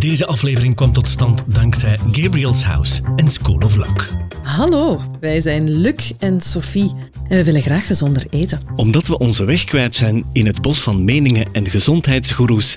Deze aflevering kwam tot stand dankzij Gabriel's House en School of Luck. Hallo, wij zijn Luc en Sophie en we willen graag gezonder eten. Omdat we onze weg kwijt zijn in het bos van meningen en gezondheidsgoeroes,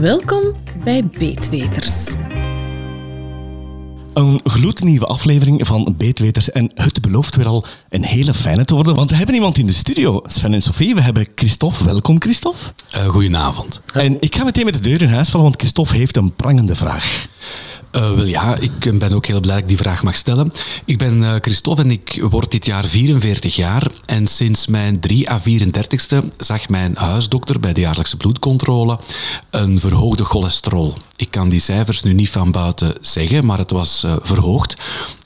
Welkom bij Beetweters. Een gloednieuwe aflevering van Beetweters en het belooft weer al een hele fijne te worden, want we hebben iemand in de studio. Sven en Sophie, we hebben Christophe. Welkom Christophe. Uh, goedenavond. En ik ga meteen met de deur in huis vallen, want Christophe heeft een prangende vraag. Uh, ja, ik ben ook heel blij dat ik die vraag mag stellen. Ik ben uh, Christophe en ik word dit jaar 44 jaar. En sinds mijn 3 à 34ste zag mijn huisdokter bij de jaarlijkse bloedcontrole een verhoogde cholesterol. Ik kan die cijfers nu niet van buiten zeggen, maar het was uh, verhoogd.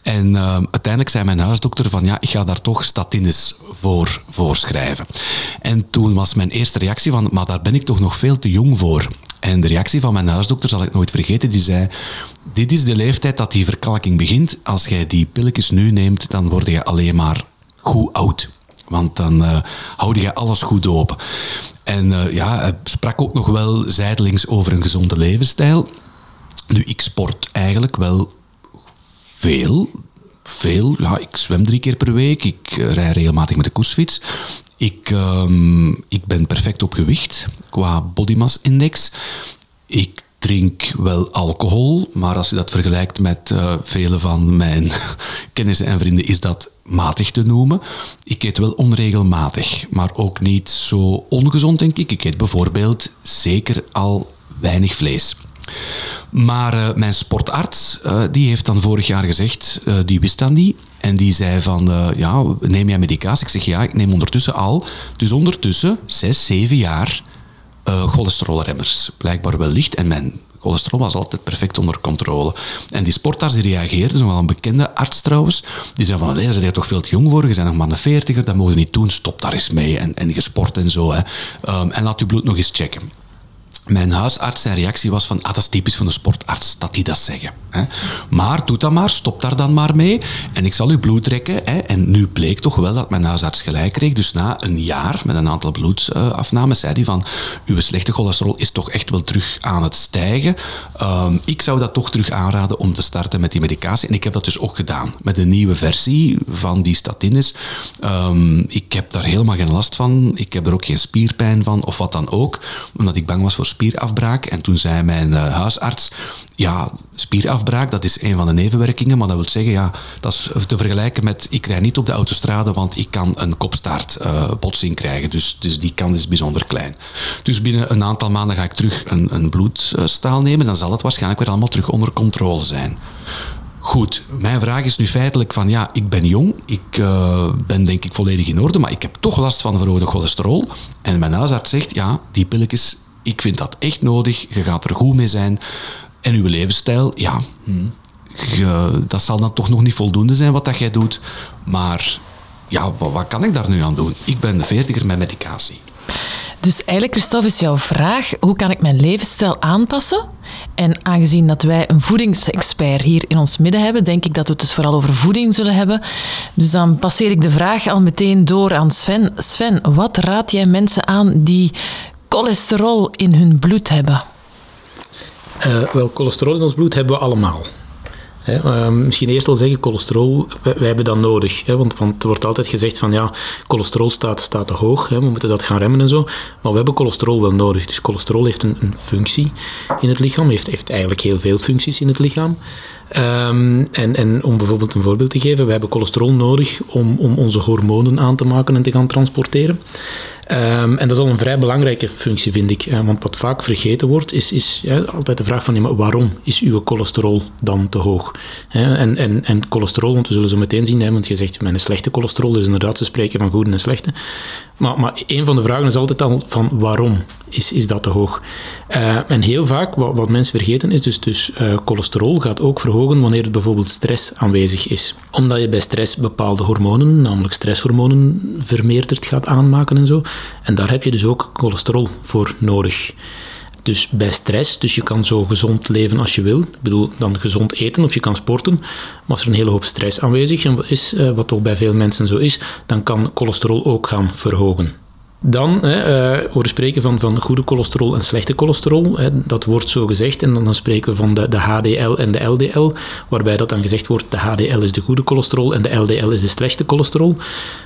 En uiteindelijk zei mijn huisdokter van ja, ik ga daar toch statines voor voorschrijven. En toen was mijn eerste reactie van, maar daar ben ik toch nog veel te jong voor. En de reactie van mijn huisdokter zal ik nooit vergeten. Die zei, dit is de leeftijd dat die verkalking begint. Als jij die pilletjes nu neemt, dan word je alleen maar goed oud. Want dan uh, houd je alles goed open. En uh, ja, hij sprak ook nog wel zijdelings over een gezonde levensstijl. Nu, ik sport eigenlijk wel veel. Veel. Ja, ik zwem drie keer per week. Ik rij regelmatig met de koersfiets. Ik, um, ik ben perfect op gewicht qua body mass index. Ik drink wel alcohol, maar als je dat vergelijkt met uh, vele van mijn kennissen en vrienden, is dat matig te noemen. Ik eet wel onregelmatig, maar ook niet zo ongezond, denk ik. Ik eet bijvoorbeeld zeker al weinig vlees. Maar uh, mijn sportarts, uh, die heeft dan vorig jaar gezegd, uh, die wist dat niet. En die zei van, ja, neem jij medicatie? Ik zeg, ja, ik neem ondertussen al. Dus ondertussen, zes, zeven jaar, cholesterolremmers. Blijkbaar wel licht. En mijn cholesterol was altijd perfect onder controle. En die sportarts die reageerde, zo'n wel een bekende arts trouwens, die zei van, nee, ze zijn toch veel te jong voor, je bent nog maar een veertiger, dat mogen niet doen, stop daar eens mee. En, en je sport en zo. Hè. Um, en laat je bloed nog eens checken. Mijn huisarts, zijn reactie was van, ah, dat is typisch van een sportarts, dat die dat zeggen. Hè. Maar doe dat maar, stop daar dan maar mee en ik zal uw bloed trekken. Hè. En nu bleek toch wel dat mijn huisarts gelijk kreeg. Dus na een jaar met een aantal bloedafnames zei hij van, uw slechte cholesterol is toch echt wel terug aan het stijgen. Um, ik zou dat toch terug aanraden om te starten met die medicatie. En ik heb dat dus ook gedaan met een nieuwe versie van die statines. Um, ik heb daar helemaal geen last van. Ik heb er ook geen spierpijn van of wat dan ook, omdat ik bang was voor spierafbraak. En toen zei mijn uh, huisarts, ja, spierafbraak, dat is een van de nevenwerkingen, maar dat wil zeggen, ja, dat is te vergelijken met, ik rij niet op de autostrade, want ik kan een kopstaartbotsing uh, krijgen. Dus, dus die kans is bijzonder klein. Dus binnen een aantal maanden ga ik terug een, een bloedstaal nemen, dan zal het waarschijnlijk weer allemaal terug onder controle zijn. Goed, mijn vraag is nu feitelijk van ja, ik ben jong, ik uh, ben denk ik volledig in orde, maar ik heb toch last van verhoogde cholesterol. En mijn huisarts zegt ja, die pilletjes ik vind dat echt nodig. Je gaat er goed mee zijn. En uw levensstijl, ja, dat zal dan toch nog niet voldoende zijn wat dat jij doet. Maar ja, wat, kan ik daar nu aan doen? Ik ben veertiger met medicatie. Dus eigenlijk, Christophe, is jouw vraag: hoe kan ik mijn levensstijl aanpassen? En aangezien dat wij een voedingsexpert hier in ons midden hebben, denk ik dat we het dus vooral over voeding zullen hebben. Dus dan passeer ik de vraag al meteen door aan Sven. Sven, wat raad jij mensen aan die cholesterol in hun bloed hebben? Uh, wel, cholesterol in ons bloed hebben we allemaal. He, uh, misschien eerst al zeggen, cholesterol, wij, hebben dat nodig. Want, want, er wordt altijd gezegd van ja, cholesterol staat, staat te hoog, we moeten dat gaan remmen en zo. Maar we hebben cholesterol wel nodig. Dus cholesterol heeft een, een functie in het lichaam, heeft, heeft eigenlijk heel veel functies in het lichaam. Um, en, en, om bijvoorbeeld een voorbeeld te geven, we hebben cholesterol nodig om, om onze hormonen aan te maken en te gaan transporteren. Um, en dat is al een vrij belangrijke functie, vind ik. Want wat vaak vergeten wordt, is, is altijd de vraag van maar waarom is uw cholesterol dan te hoog? En, en, en cholesterol, want we zullen zo meteen zien, hè, want je zegt mijn slechte cholesterol, dus inderdaad ze spreken van goede en slechte. Maar, maar een van de vragen is altijd al van waarom is, is dat te hoog. Uh, en heel vaak, wat, wat, mensen vergeten, is dus, dus uh, cholesterol gaat ook verhogen wanneer er bijvoorbeeld stress aanwezig is. Omdat je bij stress bepaalde hormonen, namelijk stresshormonen, vermeerderd gaat aanmaken en zo. En daar heb je dus ook cholesterol voor nodig. Dus bij stress, dus je kan zo gezond leven als je wil. Ik bedoel, dan gezond eten of je kan sporten. Maar als er een hele hoop stress aanwezig is, eh, wat ook bij veel mensen zo is, dan kan cholesterol ook gaan verhogen. Dan hè, uh, spreken van, van goede cholesterol en slechte cholesterol. Hè, dat wordt zo gezegd. En dan, spreken we van de, de HDL en de LDL. Waarbij dat dan gezegd wordt, de HDL is de goede cholesterol en de LDL is de slechte cholesterol.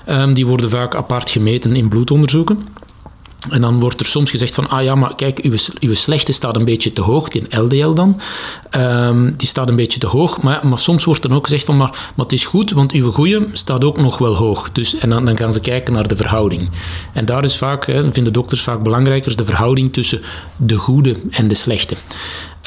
Um, die worden vaak apart gemeten in bloedonderzoeken. En dan wordt er soms gezegd van, ah ja, maar kijk, uw, uw slechte staat een beetje te hoog, die LDL dan. Um, die staat een beetje te hoog, maar, maar soms wordt dan ook gezegd van, maar, maar het is goed, want uw goede staat ook nog wel hoog. Dus, en dan, gaan ze kijken naar de verhouding. En daar is vaak, vinden dokters vaak belangrijker, de verhouding tussen de goede en de slechte.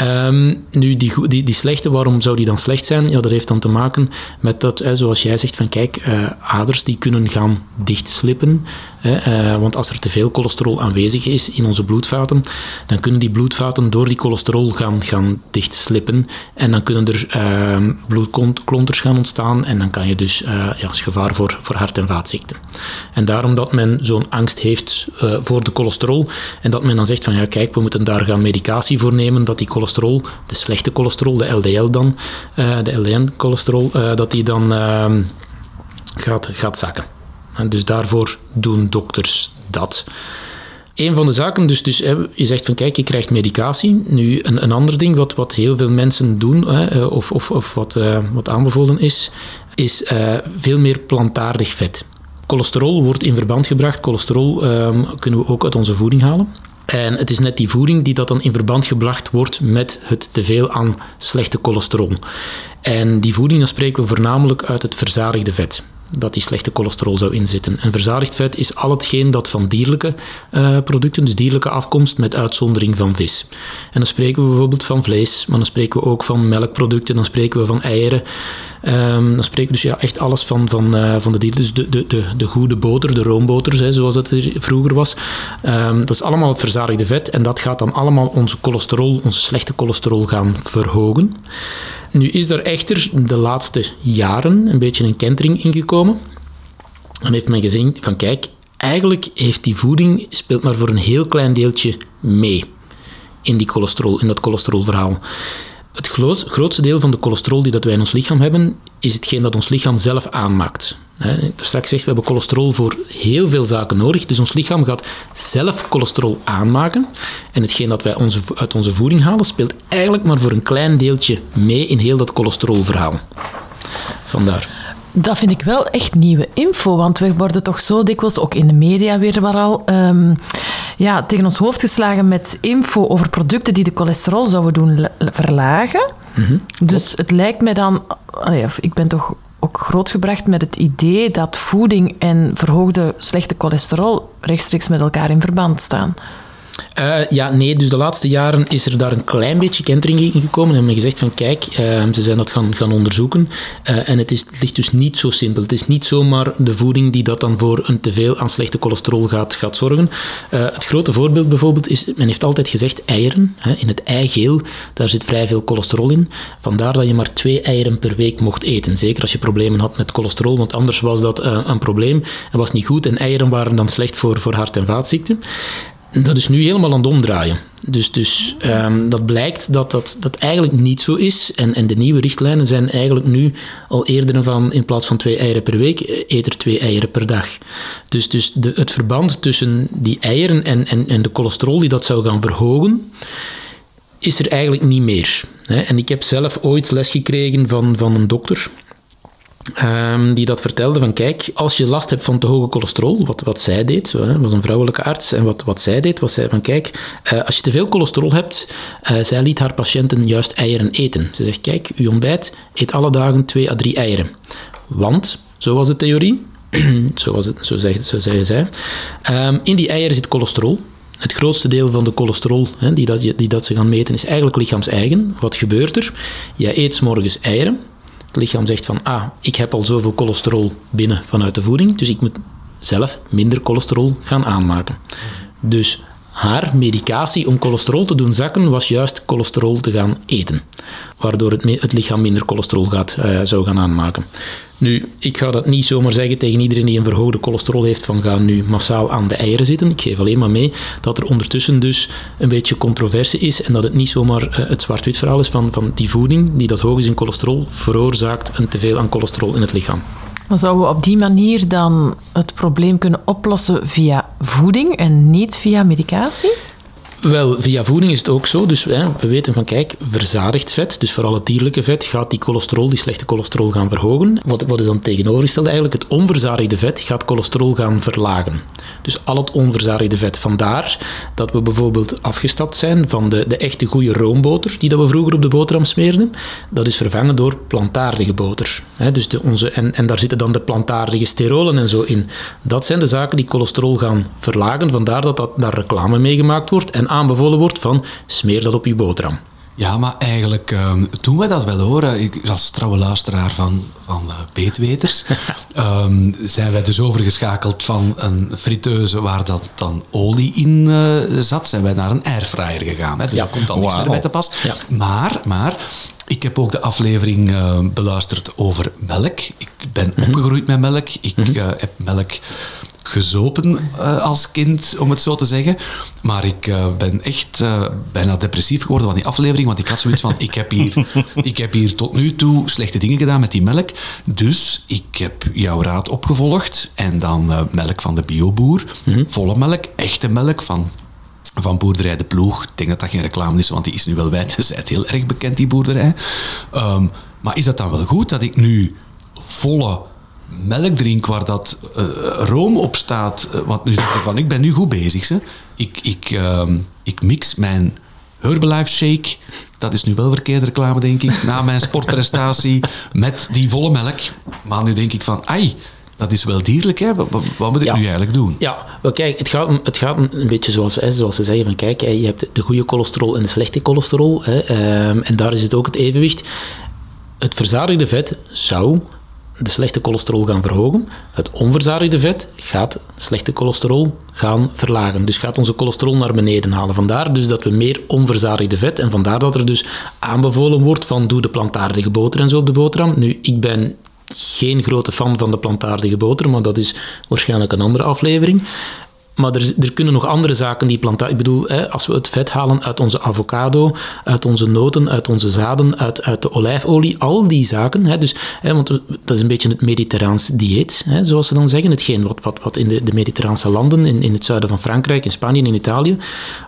Um, nu, die, die, die slechte, waarom zou die dan slecht zijn? Ja, dat heeft dan te maken met dat, hè, zoals jij zegt, van kijk, uh, aders die kunnen gaan dichtslippen. Uh, want als er te veel cholesterol aanwezig is in onze bloedvaten, dan kunnen die bloedvaten door die cholesterol gaan, gaan dichtslippen. En dan kunnen er uh, bloedklonters gaan ontstaan en dan kan je dus uh, ja, is gevaar voor, voor hart- en vaatziekten. En daarom dat men zo'n angst heeft voor de cholesterol en dat men dan zegt van ja, kijk, we moeten daar gaan medicatie voor nemen, dat die cholesterol de slechte cholesterol, de LDL dan, de LDN-cholesterol, dat die dan gaat, gaat zakken. En dus daarvoor doen dokters dat. Een van de zaken, dus, dus je zegt van kijk, je krijgt medicatie. Nu, een, een ander ding wat, wat heel veel mensen doen, hè, of, of, of wat, wat aanbevolen is, is veel meer plantaardig vet. Cholesterol wordt in verband gebracht. Cholesterol ehm, kunnen we ook uit onze voeding halen. En het is net die voeding die dat dan in verband gebracht wordt met het teveel aan slechte cholesterol. En die voeding, dan spreken we voornamelijk uit het verzadigde vet dat die slechte cholesterol zou inzitten. En verzadigd vet is al hetgeen dat van dierlijke uh, producten, dus dierlijke afkomst, met uitzondering van vis. En dan spreken we bijvoorbeeld van vlees, maar dan spreken we ook van melkproducten, dan spreken we van eieren. Um, dan spreken we dus ja, echt alles van, van, uh, van de dieren. Dus de, de, de, de goede boter, de roomboters, hè, zoals dat er vroeger was. Um, dat is allemaal het verzadigde vet en dat gaat dan allemaal onze cholesterol, onze slechte cholesterol gaan verhogen. Nu is er echter de laatste jaren een beetje een kentering ingekomen. Dan heeft men gezien van kijk, eigenlijk heeft die voeding speelt maar voor een heel klein deeltje mee in, die cholesterol, in dat cholesterolverhaal. Het grootste deel van de cholesterol die dat wij in ons lichaam hebben, is hetgeen dat ons lichaam zelf aanmaakt. straks zegt, we hebben cholesterol voor heel veel zaken nodig. Dus ons lichaam gaat zelf cholesterol aanmaken. En hetgeen dat wij onze, uit onze voeding halen, speelt eigenlijk maar voor een klein deeltje mee in heel dat cholesterolverhaal. Vandaar. Dat vind ik wel echt nieuwe info, want we worden toch zo dikwijls, ook in de media weer maar al, um, ja, tegen ons hoofd geslagen met info over producten die de cholesterol zouden doen verlagen. -hmm. Dus het lijkt mij dan, ik ben toch ook grootgebracht met het idee dat voeding en verhoogde slechte cholesterol rechtstreeks met elkaar in verband staan. Uh, ja, nee, dus de laatste jaren is er daar een klein beetje kentering in gekomen. En hebben gezegd van kijk, uh, ze zijn dat gaan, gaan onderzoeken. Uh, en het, is, het ligt dus niet zo simpel. Het is niet zomaar de voeding die dat dan voor een teveel aan slechte cholesterol gaat, gaat zorgen. het grote voorbeeld bijvoorbeeld is, men heeft altijd gezegd eieren. Hè, in het eigeel, daar zit vrij veel cholesterol in. Vandaar dat je maar twee eieren per week mocht eten. Zeker als je problemen had met cholesterol, want anders was dat een probleem en was niet goed. En eieren waren dan slecht voor, voor hart- en vaatziekten dat is nu helemaal aan het omdraaien. Dus, dus um, dat blijkt dat dat, dat eigenlijk niet zo is. En, en de nieuwe richtlijnen zijn eigenlijk nu al eerder van in plaats van twee eieren per week, eh, eet er twee eieren per dag. Dus, dus de, het verband tussen die eieren en, en, en de cholesterol die dat zou gaan verhogen, is er eigenlijk niet meer. En ik heb zelf ooit les gekregen van, van een dokter. Um, die dat vertelde van kijk, als je last hebt van te hoge cholesterol, wat, wat zij deed, hè, was een vrouwelijke arts, en wat, wat zij deed, was zij van kijk, uh, als je te veel cholesterol hebt, uh, zij liet haar patiënten juist eieren eten. Ze zegt kijk, uw ontbijt eet alle dagen twee à drie eieren. Want, zo was de theorie, zo, was het, zo, zei, zo zij, um, in die eieren zit cholesterol. Het grootste deel van de cholesterol hè, die, dat, die dat ze gaan meten is eigenlijk lichaams-eigen. Wat gebeurt er? Je eet s morgens eieren, het lichaam zegt van, ah, ik heb al zoveel cholesterol binnen vanuit de voeding, dus ik moet zelf minder cholesterol gaan aanmaken. Dus haar medicatie om cholesterol te doen zakken was juist cholesterol te gaan eten. Waardoor het, het lichaam minder cholesterol gaat, uh, zou gaan aanmaken. Nu, ik ga dat niet zomaar zeggen tegen iedereen die een verhoogde cholesterol heeft van ga nu massaal aan de eieren zitten. Ik geef alleen maar mee dat er ondertussen dus een beetje controverse is en dat het niet zomaar uh, het zwart-wit verhaal is van, van die voeding die dat hoog is in cholesterol veroorzaakt een teveel aan cholesterol in het lichaam. Maar zouden we op die manier dan het probleem kunnen oplossen via voeding en niet via medicatie? Wel, via voeding is het ook zo. Dus hè, we weten van, kijk, verzadigd vet, dus vooral het dierlijke vet, gaat die cholesterol, die slechte cholesterol gaan verhogen. Wat, wat is dan tegenovergesteld eigenlijk? Het onverzadigde vet gaat cholesterol gaan verlagen. Dus al het onverzadigde vet. Vandaar dat we bijvoorbeeld afgestapt zijn van de, de echte goede roomboter, die dat we vroeger op de boterham smeerden. Dat is vervangen door plantaardige boter. Hè, dus de, onze, en, en daar zitten dan de plantaardige sterolen en zo in. Dat zijn de zaken die cholesterol gaan verlagen. Vandaar dat, dat daar reclame mee gemaakt wordt. En aanbevolen wordt van smeer dat op je boterham. Ja, maar eigenlijk uh, doen we dat wel hoor. Ik, als trouwe luisteraar van, van uh, Beetweters um, zijn wij dus overgeschakeld van een friteuse waar dat dan olie in uh, zat, zijn wij naar een airfryer gegaan. Hè. Dus ja, komt al niks meer bij te pas. Ja. Maar, maar ik heb ook de aflevering uh, beluisterd over melk. Ik ben mm -hmm. opgegroeid met melk. Ik mm -hmm. uh, heb melk gezopen uh, als kind, om het zo te zeggen. Maar ik uh, ben echt uh, bijna depressief geworden van die aflevering, want ik had zoiets van, ik heb, hier, ik heb hier tot nu toe slechte dingen gedaan met die melk, dus ik heb jouw raad opgevolgd en dan melk van de bioboer, mm -hmm. volle melk, echte melk van van boerderij De Ploeg. Ik denk dat dat geen reclame is, want die is nu wel wijdgezet heel erg bekend, die boerderij. Um, maar is dat dan wel goed dat ik nu volle melk drink waar dat uh, room op staat. Uh, want nu zeg ik van, ik ben nu goed bezig. Hè. Ik, ik, uh, ik mix mijn Herbalife shake, dat is nu wel verkeerde reclame denk ik, na mijn sportprestatie met die volle melk. Maar nu denk ik van, ai, dat is wel dierlijk, hè? Wat, wat moet ik ja. nu eigenlijk doen? Ja, wel kijk, het gaat, het gaat een beetje zoals, hè, zoals ze zeggen, van kijk, je hebt de goede cholesterol en de slechte cholesterol. Hè, um, en daar is het ook het evenwicht. Het verzadigde vet zou de slechte cholesterol gaan verhogen. Het onverzadigde vet gaat slechte cholesterol gaan verlagen. Dus gaat onze cholesterol naar beneden halen. Vandaar dus dat we meer onverzadigde vet en vandaar dat er dus aanbevolen wordt van doe de plantaardige boter en zo op de boterham. Nu, ik ben geen grote fan van de plantaardige boter, maar dat is waarschijnlijk een andere aflevering. Maar er, er, kunnen nog andere zaken die plantaardig... Ik bedoel, hè, als we het vet halen uit onze avocado, uit onze noten, uit onze zaden, uit, uit de olijfolie, al die zaken. Hè, dus, hè, want dat is een beetje het mediterraans dieet, zoals ze dan zeggen. Hetgeen wat, wat, wat in de, de mediterraanse landen, in, in het zuiden van Frankrijk, in Spanje, in Italië,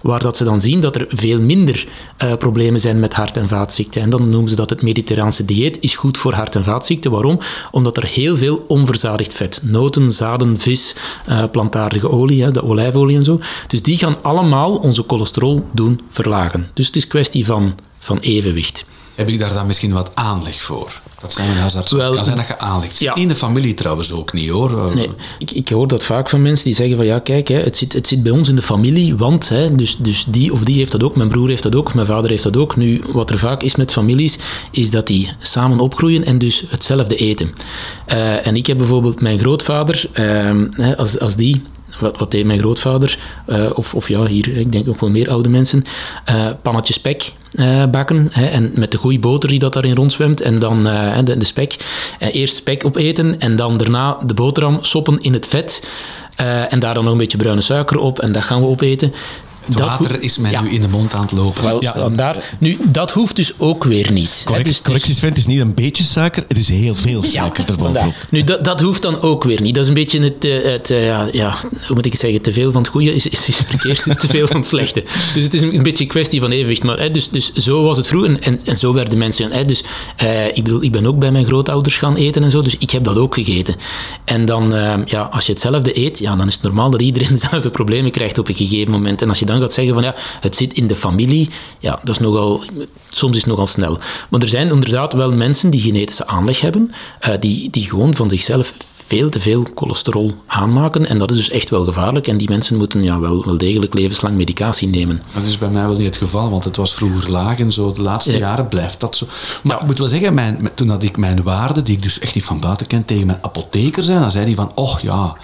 waar dat ze dan zien dat er veel minder uh, problemen zijn met hart- en vaatziekten. En dan noemen ze dat het mediterraanse dieet is goed voor hart- en vaatziekten. Waarom? Omdat er heel veel onverzadigd vet, noten, zaden, vis, uh, plantaardige olie, de olijfolie en zo. Dus die gaan allemaal onze cholesterol doen verlagen. Dus het is kwestie van, van evenwicht. Heb ik daar dan misschien wat aanleg voor? Dat zijn mijn huisarts. Wel, kan zijn dat je aanlegt. Ja. In de familie trouwens ook niet hoor. Nee, ik, ik hoor dat vaak van mensen die zeggen van ja kijk, hè, het, zit, het zit bij ons in de familie, want hè, dus, dus die of die heeft dat ook, mijn broer heeft dat ook, mijn vader heeft dat ook. Nu, wat er vaak is met families, is dat die samen opgroeien en dus hetzelfde eten. Uh, en ik heb bijvoorbeeld mijn grootvader, uh, als, als die wat, wat deed mijn grootvader, uh, of, of ja, hier, ik denk ook wel meer oude mensen, uh, pannetjes spek uh, bakken. Hè, en met de goede boter die dat daarin rondzwemt. En dan de, de, spek. eerst spek opeten en dan daarna de boterham soppen in het vet. en daar dan nog een beetje bruine suiker op en dat gaan we opeten. Het water is mij ja. nu in de mond aan het lopen. Wel, ja. daar, nu, dat hoeft dus ook weer niet. Correct, dus, correcties vindt is niet een beetje suiker, het is heel veel suiker ja, erbovenop. Nu, dat, dat hoeft dan ook weer niet. Dat is een beetje het, het ja, ja, hoe moet ik het zeggen, te veel van het goede is, is, is verkeerd, is te veel van het slechte. Dus het is een, een beetje een kwestie van evenwicht. Maar, hè, dus, dus zo was het vroeger en, en zo werden mensen... Hè, dus, uh, ik, bedoel, ik ben ook bij mijn grootouders gaan eten en zo, dus ik heb dat ook gegeten. En dan, uh, ja, als je hetzelfde eet, ja, dan is het normaal dat iedereen dezelfde problemen krijgt op een gegeven moment. En als je dan gaat zeggen van ja, het zit in de familie, ja, dat is nogal, soms is het nogal snel. Maar er zijn inderdaad wel mensen die genetische aanleg hebben, uh, die, die gewoon van zichzelf veel te veel cholesterol aanmaken. En dat is dus echt wel gevaarlijk. En die mensen moeten ja, wel, wel degelijk levenslang medicatie nemen. Dat is bij mij wel niet het geval, want het was vroeger laag en zo. De laatste ja. jaren blijft dat zo. Maar ja. ik moet wel zeggen, mijn, toen had ik mijn waarde, die ik dus echt niet van buiten ken, tegen mijn apotheker zei, dan zei hij van, oh ja,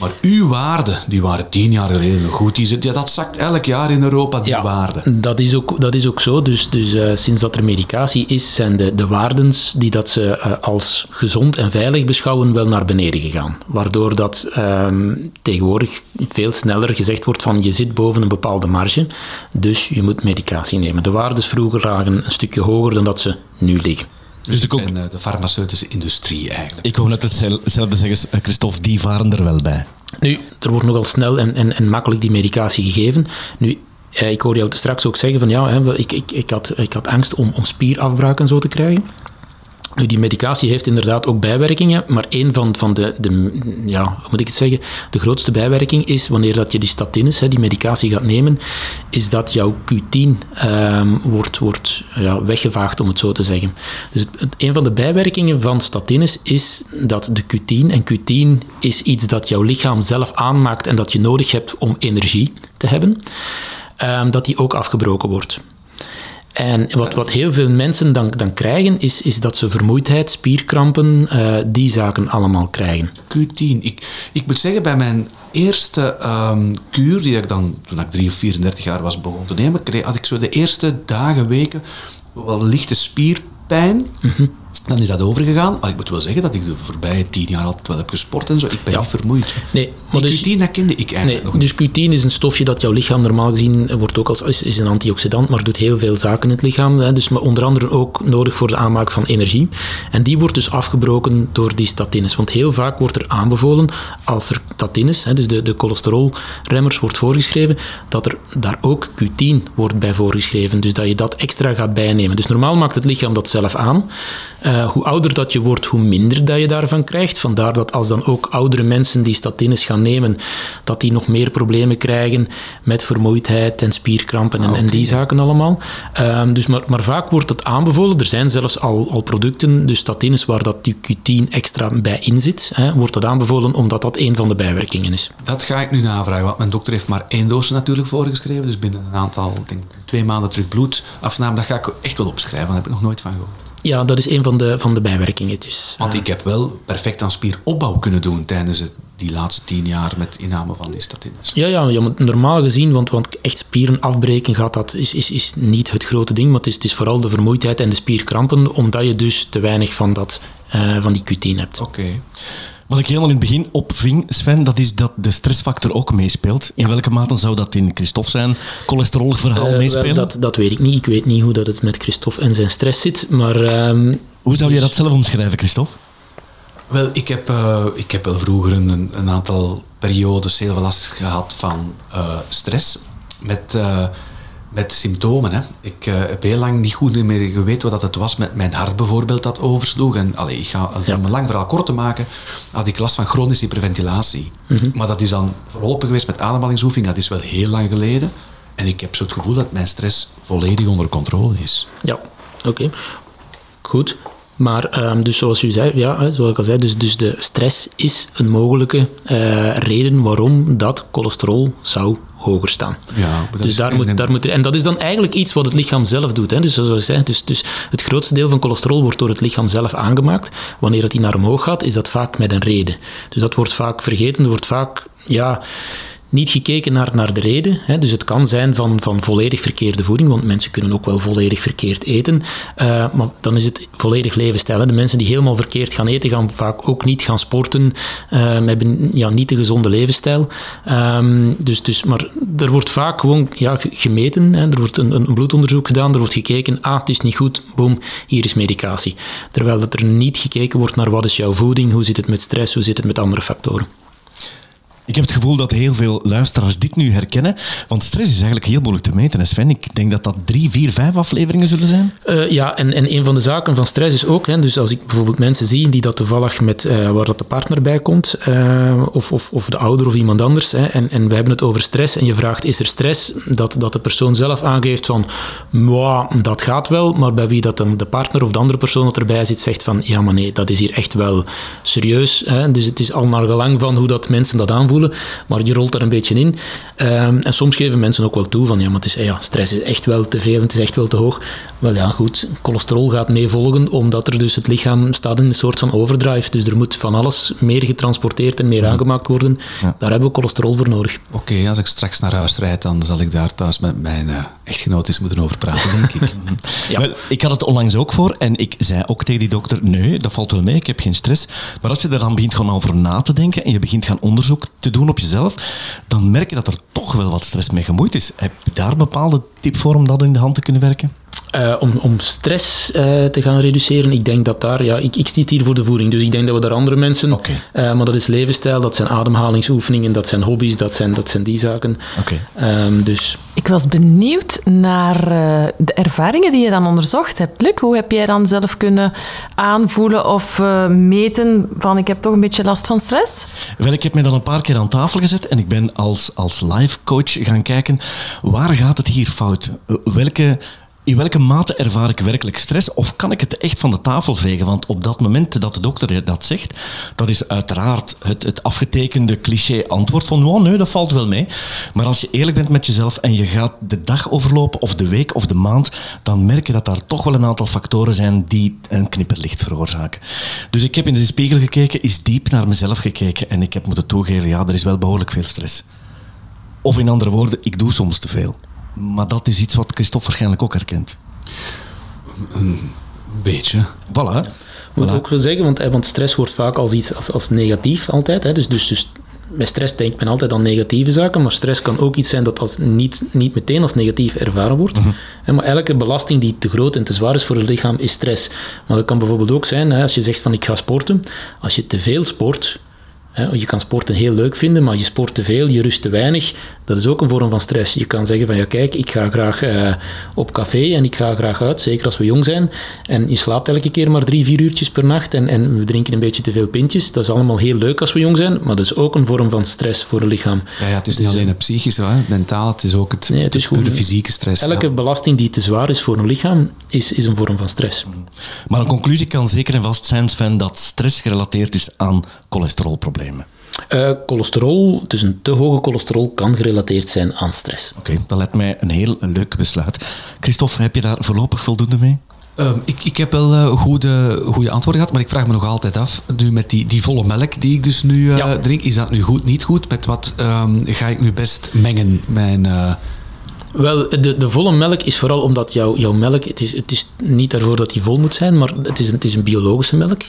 Maar uw waarden, die waren tien jaar geleden nog goed. Die, ja, dat zakt elk jaar in Europa, die waarden. Dat is ook, dat is ook zo. Dus, dus eh, sinds dat er medicatie is, zijn de, de waardens die dat ze eh, als gezond en veilig beschouwen wel naar beneden gegaan. Waardoor dat ehm, tegenwoordig veel sneller gezegd wordt van je zit boven een bepaalde marge, dus je moet medicatie nemen. De waardes vroeger lagen een stukje hoger dan dat ze nu liggen. Dus de, conc- En eh, de farmaceutische industrie eigenlijk. ik wou net hetzel- hetzelfde zeggen, eh, Christophe, die varen er wel bij. Nu, er wordt nogal snel en, en, en makkelijk die medicatie gegeven. Nu, eh, ik hoorde jou straks ook zeggen van ja, hè, ik, ik, ik, had, ik had angst om, om spierafbraak en zo te krijgen. Nu, die medicatie heeft inderdaad ook bijwerkingen, maar een van, van de, de, ja, hoe moet ik het zeggen, de grootste bijwerking is wanneer dat je die statines, hè, die medicatie gaat nemen, is dat jouw Q10 ehm, wordt, wordt ja, weggevaagd, om het zo te zeggen. Dus een van de bijwerkingen van statines is dat de Q10, en Q10 is iets dat jouw lichaam zelf aanmaakt en dat je nodig hebt om energie te hebben, ehm, dat die ook afgebroken wordt. En wat, wat heel veel mensen dan, dan krijgen, is, is dat ze vermoeidheid, spierkrampen, eh, die zaken allemaal krijgen. Q10. Ik, ik moet zeggen, bij mijn eerste ehm, kuur, die ik dan toen ik 3 of 34 jaar was begon te nemen, kreeg, had ik zo de eerste dagen, weken wel lichte spierpijn. Dan is dat overgegaan. Maar ik moet wel zeggen dat ik de voorbije tien jaar altijd wel heb gesport en zo. Ik ben Ja. niet vermoeid. Nee, maar Die dus- Q10, dat kende ik eigenlijk Nee, nog niet. dus Q10 is een stofje dat jouw lichaam normaal gezien wordt ook als is, is een antioxidant, maar doet heel veel zaken in het lichaam. Hè, dus maar onder andere ook nodig voor de aanmaak van energie. En die wordt dus afgebroken door die statines. Want heel vaak wordt er aanbevolen als er statines, hè, dus de, de cholesterolremmers, wordt voorgeschreven, dat er daar ook Q10 wordt bij voorgeschreven. Dus dat je dat extra gaat bijnemen. Dus normaal maakt het lichaam dat zelf aan. Eh, hoe ouder dat je wordt, hoe minder dat je daarvan krijgt. Vandaar dat als dan ook oudere mensen die statines gaan nemen, dat die nog meer problemen krijgen met vermoeidheid en spierkrampen en, en die zaken allemaal. Ehm, dus maar, maar vaak wordt het aanbevolen. Er zijn zelfs al, al producten, dus statines, waar dat die Q10 extra bij in zit. Hè, wordt dat aanbevolen omdat dat een van de bijwerkingen is. Dat ga ik nu navragen, want mijn dokter heeft maar één doosje natuurlijk voorgeschreven. Dus binnen een aantal, ik denk twee maanden terug bloedafname. Dat ga ik echt wel opschrijven, daar heb ik nog nooit van gehoord. Ja, dat is een van de, van de bijwerkingen. Dus, Want ik heb wel perfect aan spieropbouw kunnen doen tijdens het, die laatste tien jaar met inname van die statines. Ja, ja, ja normaal gezien, want, want echt spieren afbreken gaat dat, is, is, is niet het grote ding, maar het is, het is vooral de vermoeidheid en de spierkrampen, omdat je dus te weinig van, dat, eh, van die Q10 hebt. Oké. Wat ik helemaal in het begin opving, Sven, dat is dat de stressfactor ook meespeelt. In welke mate zou dat in Christophe zijn cholesterolverhaal Eh, meespelen? dat, dat weet ik niet. Ik weet niet hoe dat het met Christophe en zijn stress zit, maar... ehm, Hoe zou je dus- dat zelf omschrijven, Christophe? Wel, ik heb, eh, ik heb wel vroeger een, een aantal periodes heel veel last gehad van eh, stress. Met, eh, met symptomen. Hè. Ik eh, heb heel lang niet goed meer geweten wat dat het was met mijn hart bijvoorbeeld dat oversloeg. En allee, ik ga om een lang verhaal kort te maken, had ik last van chronische hyperventilatie. Maar dat is dan verlopen geweest met ademhalingsoefening. Dat is wel heel lang geleden. En ik heb zo het gevoel dat mijn stress volledig onder controle is. Ja, oké. Goed. Maar ehm, dus zoals u zei, ja, zoals ik al zei, dus, dus de stress is een mogelijke eh, reden waarom dat cholesterol zou hoger staan. Ja, dat dus daar moet, daar moet, en dat is dan eigenlijk iets wat het lichaam zelf doet. Hè. Dus, zoals ik zei, dus, dus het grootste deel van cholesterol wordt door het lichaam zelf aangemaakt. Wanneer het die naar omhoog gaat, is dat vaak met een reden. Dus dat wordt vaak vergeten. Er wordt vaak ja, niet gekeken naar, naar de reden. Hè. Dus het kan zijn van, van volledig verkeerde voeding, want mensen kunnen ook wel volledig verkeerd eten. Eh, maar dan is het volledig levensstijl. De mensen die helemaal verkeerd gaan eten, gaan vaak ook niet gaan sporten, eh, hebben ja, niet de gezonde levensstijl. Ehm, dus, dus, maar er wordt vaak gewoon ja, ge- gemeten. Hè. Er wordt een, een bloedonderzoek gedaan, er wordt gekeken, ah, het is niet goed, boom, hier is medicatie. Terwijl dat er niet gekeken wordt naar wat is jouw voeding, hoe zit het met stress, hoe zit het met andere factoren. Ik heb het gevoel dat heel veel luisteraars dit nu herkennen. Want stress is eigenlijk heel moeilijk te meten, Sven. Ik denk dat dat drie, vier, vijf afleveringen zullen zijn. Eh, ja, en, en een van de zaken van stress is ook, hè, dus als ik bijvoorbeeld mensen zie die dat toevallig met, eh, waar dat de partner bij komt, eh, of, of, of de ouder of iemand anders, hè, en, en we hebben het over stress, en je vraagt, is er stress? Dat, dat de persoon zelf aangeeft van, "Mwah, dat gaat wel, maar bij wie dat de partner of de andere persoon dat erbij zit, zegt van, ja maar nee, dat is hier echt wel serieus. Hè, dus het is al naar gelang van hoe dat mensen dat aanvoelen. Maar je rolt daar een beetje in. Ehm, en soms geven mensen ook wel toe van, ja, maar het is, ja, stress is echt wel te veel, het is echt wel te hoog. Wel ja, goed, cholesterol gaat meevolgen, omdat er dus het lichaam staat in een soort van overdrive. Dus er moet van alles meer getransporteerd en meer mhm. aangemaakt worden. Daar hebben we cholesterol voor nodig. Oké, als ik straks naar huis rijd, dan zal ik daar thuis met mijn uh, echtgenoot eens moeten over praten, denk ik. ja. Wel, ik had het onlangs ook voor en ik zei ook tegen die dokter, nee, dat valt wel mee, ik heb geen stress. Maar als je er dan begint gewoon over na te denken en je begint gaan onderzoek te doen op jezelf, dan merk je dat er toch wel wat stress mee gemoeid is. Heb je daar een bepaalde tip voor om dat in de hand te kunnen werken? Uh, om, om stress uh, te gaan reduceren, ik denk dat daar, ja, ik, ik stiet hier voor de voering, dus ik denk dat we daar andere mensen, okay. uh, maar dat is levensstijl, dat zijn ademhalingsoefeningen, dat zijn hobby's, dat zijn, dat zijn die zaken. Okay. Um, dus. Ik was benieuwd naar de ervaringen die je dan onderzocht hebt. Luc, hoe heb jij dan zelf kunnen aanvoelen of meten van ik heb toch een beetje last van stress? Wel, ik heb me dan een paar keer aan tafel gezet en ik ben als, als life coach gaan kijken, waar gaat het hier fout? Welke in welke mate ervaar ik werkelijk stress? Of kan ik het echt van de tafel vegen? Want op dat moment dat de dokter dat zegt, dat is uiteraard het, het afgetekende cliché antwoord van oh, nee, dat valt wel mee. Maar als je eerlijk bent met jezelf en je gaat de dag overlopen, of de week of de maand, dan merk je dat daar toch wel een aantal factoren zijn die een knipperlicht veroorzaken. Dus ik heb in de spiegel gekeken, is diep naar mezelf gekeken en ik heb moeten toegeven, ja, er is wel behoorlijk veel stress. Of in andere woorden, ik doe soms te veel. Maar dat is iets wat Christophe waarschijnlijk ook herkent. Een beetje. Voilà. Moet ik ook wel zeggen, want, want stress wordt vaak als iets als, als negatief altijd. Hè. Dus, dus, dus bij stress denkt men altijd aan negatieve zaken, maar stress kan ook iets zijn dat als niet, niet meteen als negatief ervaren wordt. Mhm. Maar elke belasting die te groot en te zwaar is voor het lichaam, is stress. Maar dat kan bijvoorbeeld ook zijn, als je zegt van ik ga sporten, als je te veel sport, je kan sporten heel leuk vinden, maar je sport te veel, je rust te weinig. Dat is ook een vorm van stress. Je kan zeggen van ja kijk, ik ga graag uh, op café en ik ga graag uit, zeker als we jong zijn. En je slaapt elke keer maar drie, vier uurtjes per nacht en, en we drinken een beetje te veel pintjes. Dat is allemaal heel leuk als we jong zijn, maar dat is ook een vorm van stress voor het lichaam. Ja, ja het is niet dus, alleen het psychische, hè? mentaal, het is ook het, nee, het is goed, de fysieke stress. Elke belasting die te zwaar is voor een lichaam, is, is een vorm van stress. Maar een conclusie kan zeker en vast zijn, Sven, dat stress gerelateerd is aan cholesterolproblemen. Uh, cholesterol, dus een te hoge cholesterol, kan gerelateerd zijn aan stress. Oké, dat lijkt mij een heel leuk besluit. Christophe, heb je daar voorlopig voldoende mee? Uh, ik, ik heb wel uh, goede, goede antwoorden gehad, maar ik vraag me nog altijd af, nu met die, die volle melk die ik dus nu uh, drink, is dat nu goed, niet goed? Met wat um, ga ik nu best mengen, mijn... Wel, de, de volle melk is vooral omdat jouw, jouw melk, het is, het is niet daarvoor dat die vol moet zijn, maar het is, het is een biologische melk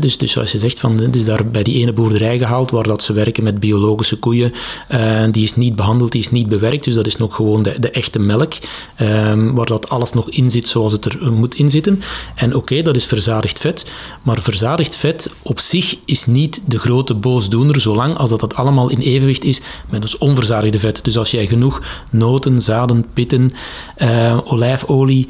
dus, dus zoals je zegt, van, is daar bij die ene boerderij gehaald waar dat ze werken met biologische koeien. Uh, die is niet behandeld, die is niet bewerkt. Dus dat is nog gewoon de, de echte melk. Um, waar dat alles nog in zit zoals het er moet inzitten. En oké, dat is verzadigd vet. Maar verzadigd vet op zich is niet de grote boosdoener, zolang als dat, dat allemaal in evenwicht is met ons onverzadigde vet. Dus als jij genoeg noten, zaden, pitten, uh, olijfolie,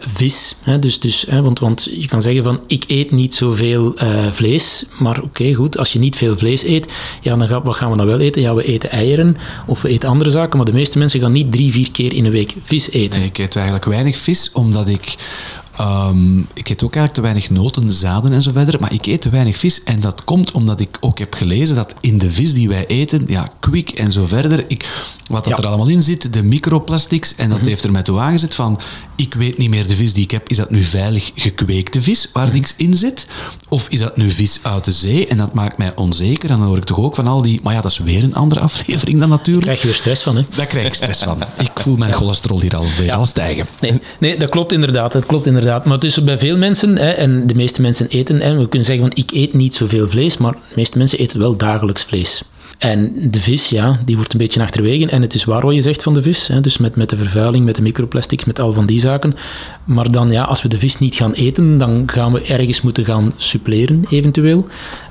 vis. Hè, dus, dus, hè, want, want je kan zeggen van ik eet niet zoveel uh, vlees. Maar oké, goed, als je niet veel vlees eet, ja, dan wat gaan we dan wel eten? Ja, we eten eieren of we eten andere zaken, maar de meeste mensen gaan niet drie, vier keer in een week vis eten. Nee, ik eet eigenlijk weinig vis, omdat ik Um, ik eet ook eigenlijk te weinig noten, zaden en zo verder, maar ik eet te weinig vis. En dat komt omdat ik ook heb gelezen dat in de vis die wij eten, ja, kwik en zo verder, ik, wat dat er allemaal in zit, de microplastics, en dat mhm. heeft er mij toe aangezet van, ik weet niet meer de vis die ik heb, is dat nu veilig gekweekte vis waar mhm. niks in zit? Of is dat nu vis uit de zee? En dat maakt mij onzeker. En dan hoor ik toch ook van al die, maar ja, dat is weer een andere aflevering dan natuurlijk. Daar krijg je er stress van, hè? Daar krijg ik stress van. Ik voel mijn cholesterol hier alweer ja. al stijgen. Nee, nee, dat klopt inderdaad. Dat klopt inderdaad. Maar het is bij veel mensen, hè, en de meeste mensen eten, hè, we kunnen zeggen van ik eet niet zoveel vlees, maar de meeste mensen eten wel dagelijks vlees. En de vis, ja, die wordt een beetje achterwege. En het is waar wat je zegt van de vis. Hè, dus met, met de vervuiling, met de microplastics, met al van die zaken. Maar dan, ja, als we de vis niet gaan eten, dan gaan we ergens moeten gaan suppleren, eventueel.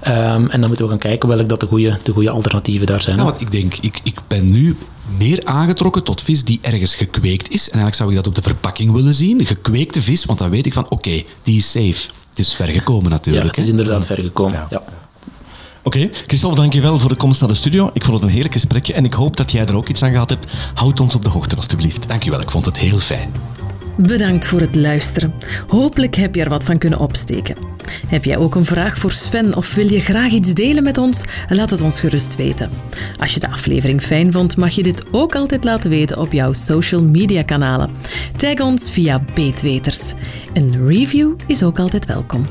Um, en dan moeten we gaan kijken welke dat de goede, de alternatieven daar zijn. Nou, wat ik denk, ik, ik ben nu meer aangetrokken tot vis die ergens gekweekt is. En eigenlijk zou ik dat op de verpakking willen zien. Gekweekte vis, want dan weet ik van, oké, die is safe. Het is ver gekomen natuurlijk. Ja, het is inderdaad ver gekomen, ja. Oké, okay. Christophe, dankjewel voor de komst naar de studio. Ik vond het een heerlijk gesprekje en ik hoop dat jij er ook iets aan gehad hebt. Houd ons op de hoogte, alstublieft. Dankjewel, ik vond het heel fijn. Bedankt voor het luisteren. Hopelijk heb je er wat van kunnen opsteken. Heb jij ook een vraag voor Sven of wil je graag iets delen met ons? Laat het ons gerust weten. Als je de aflevering fijn vond, mag je dit ook altijd laten weten op jouw social media kanalen. Tag ons via Beetweters. Een review is ook altijd welkom.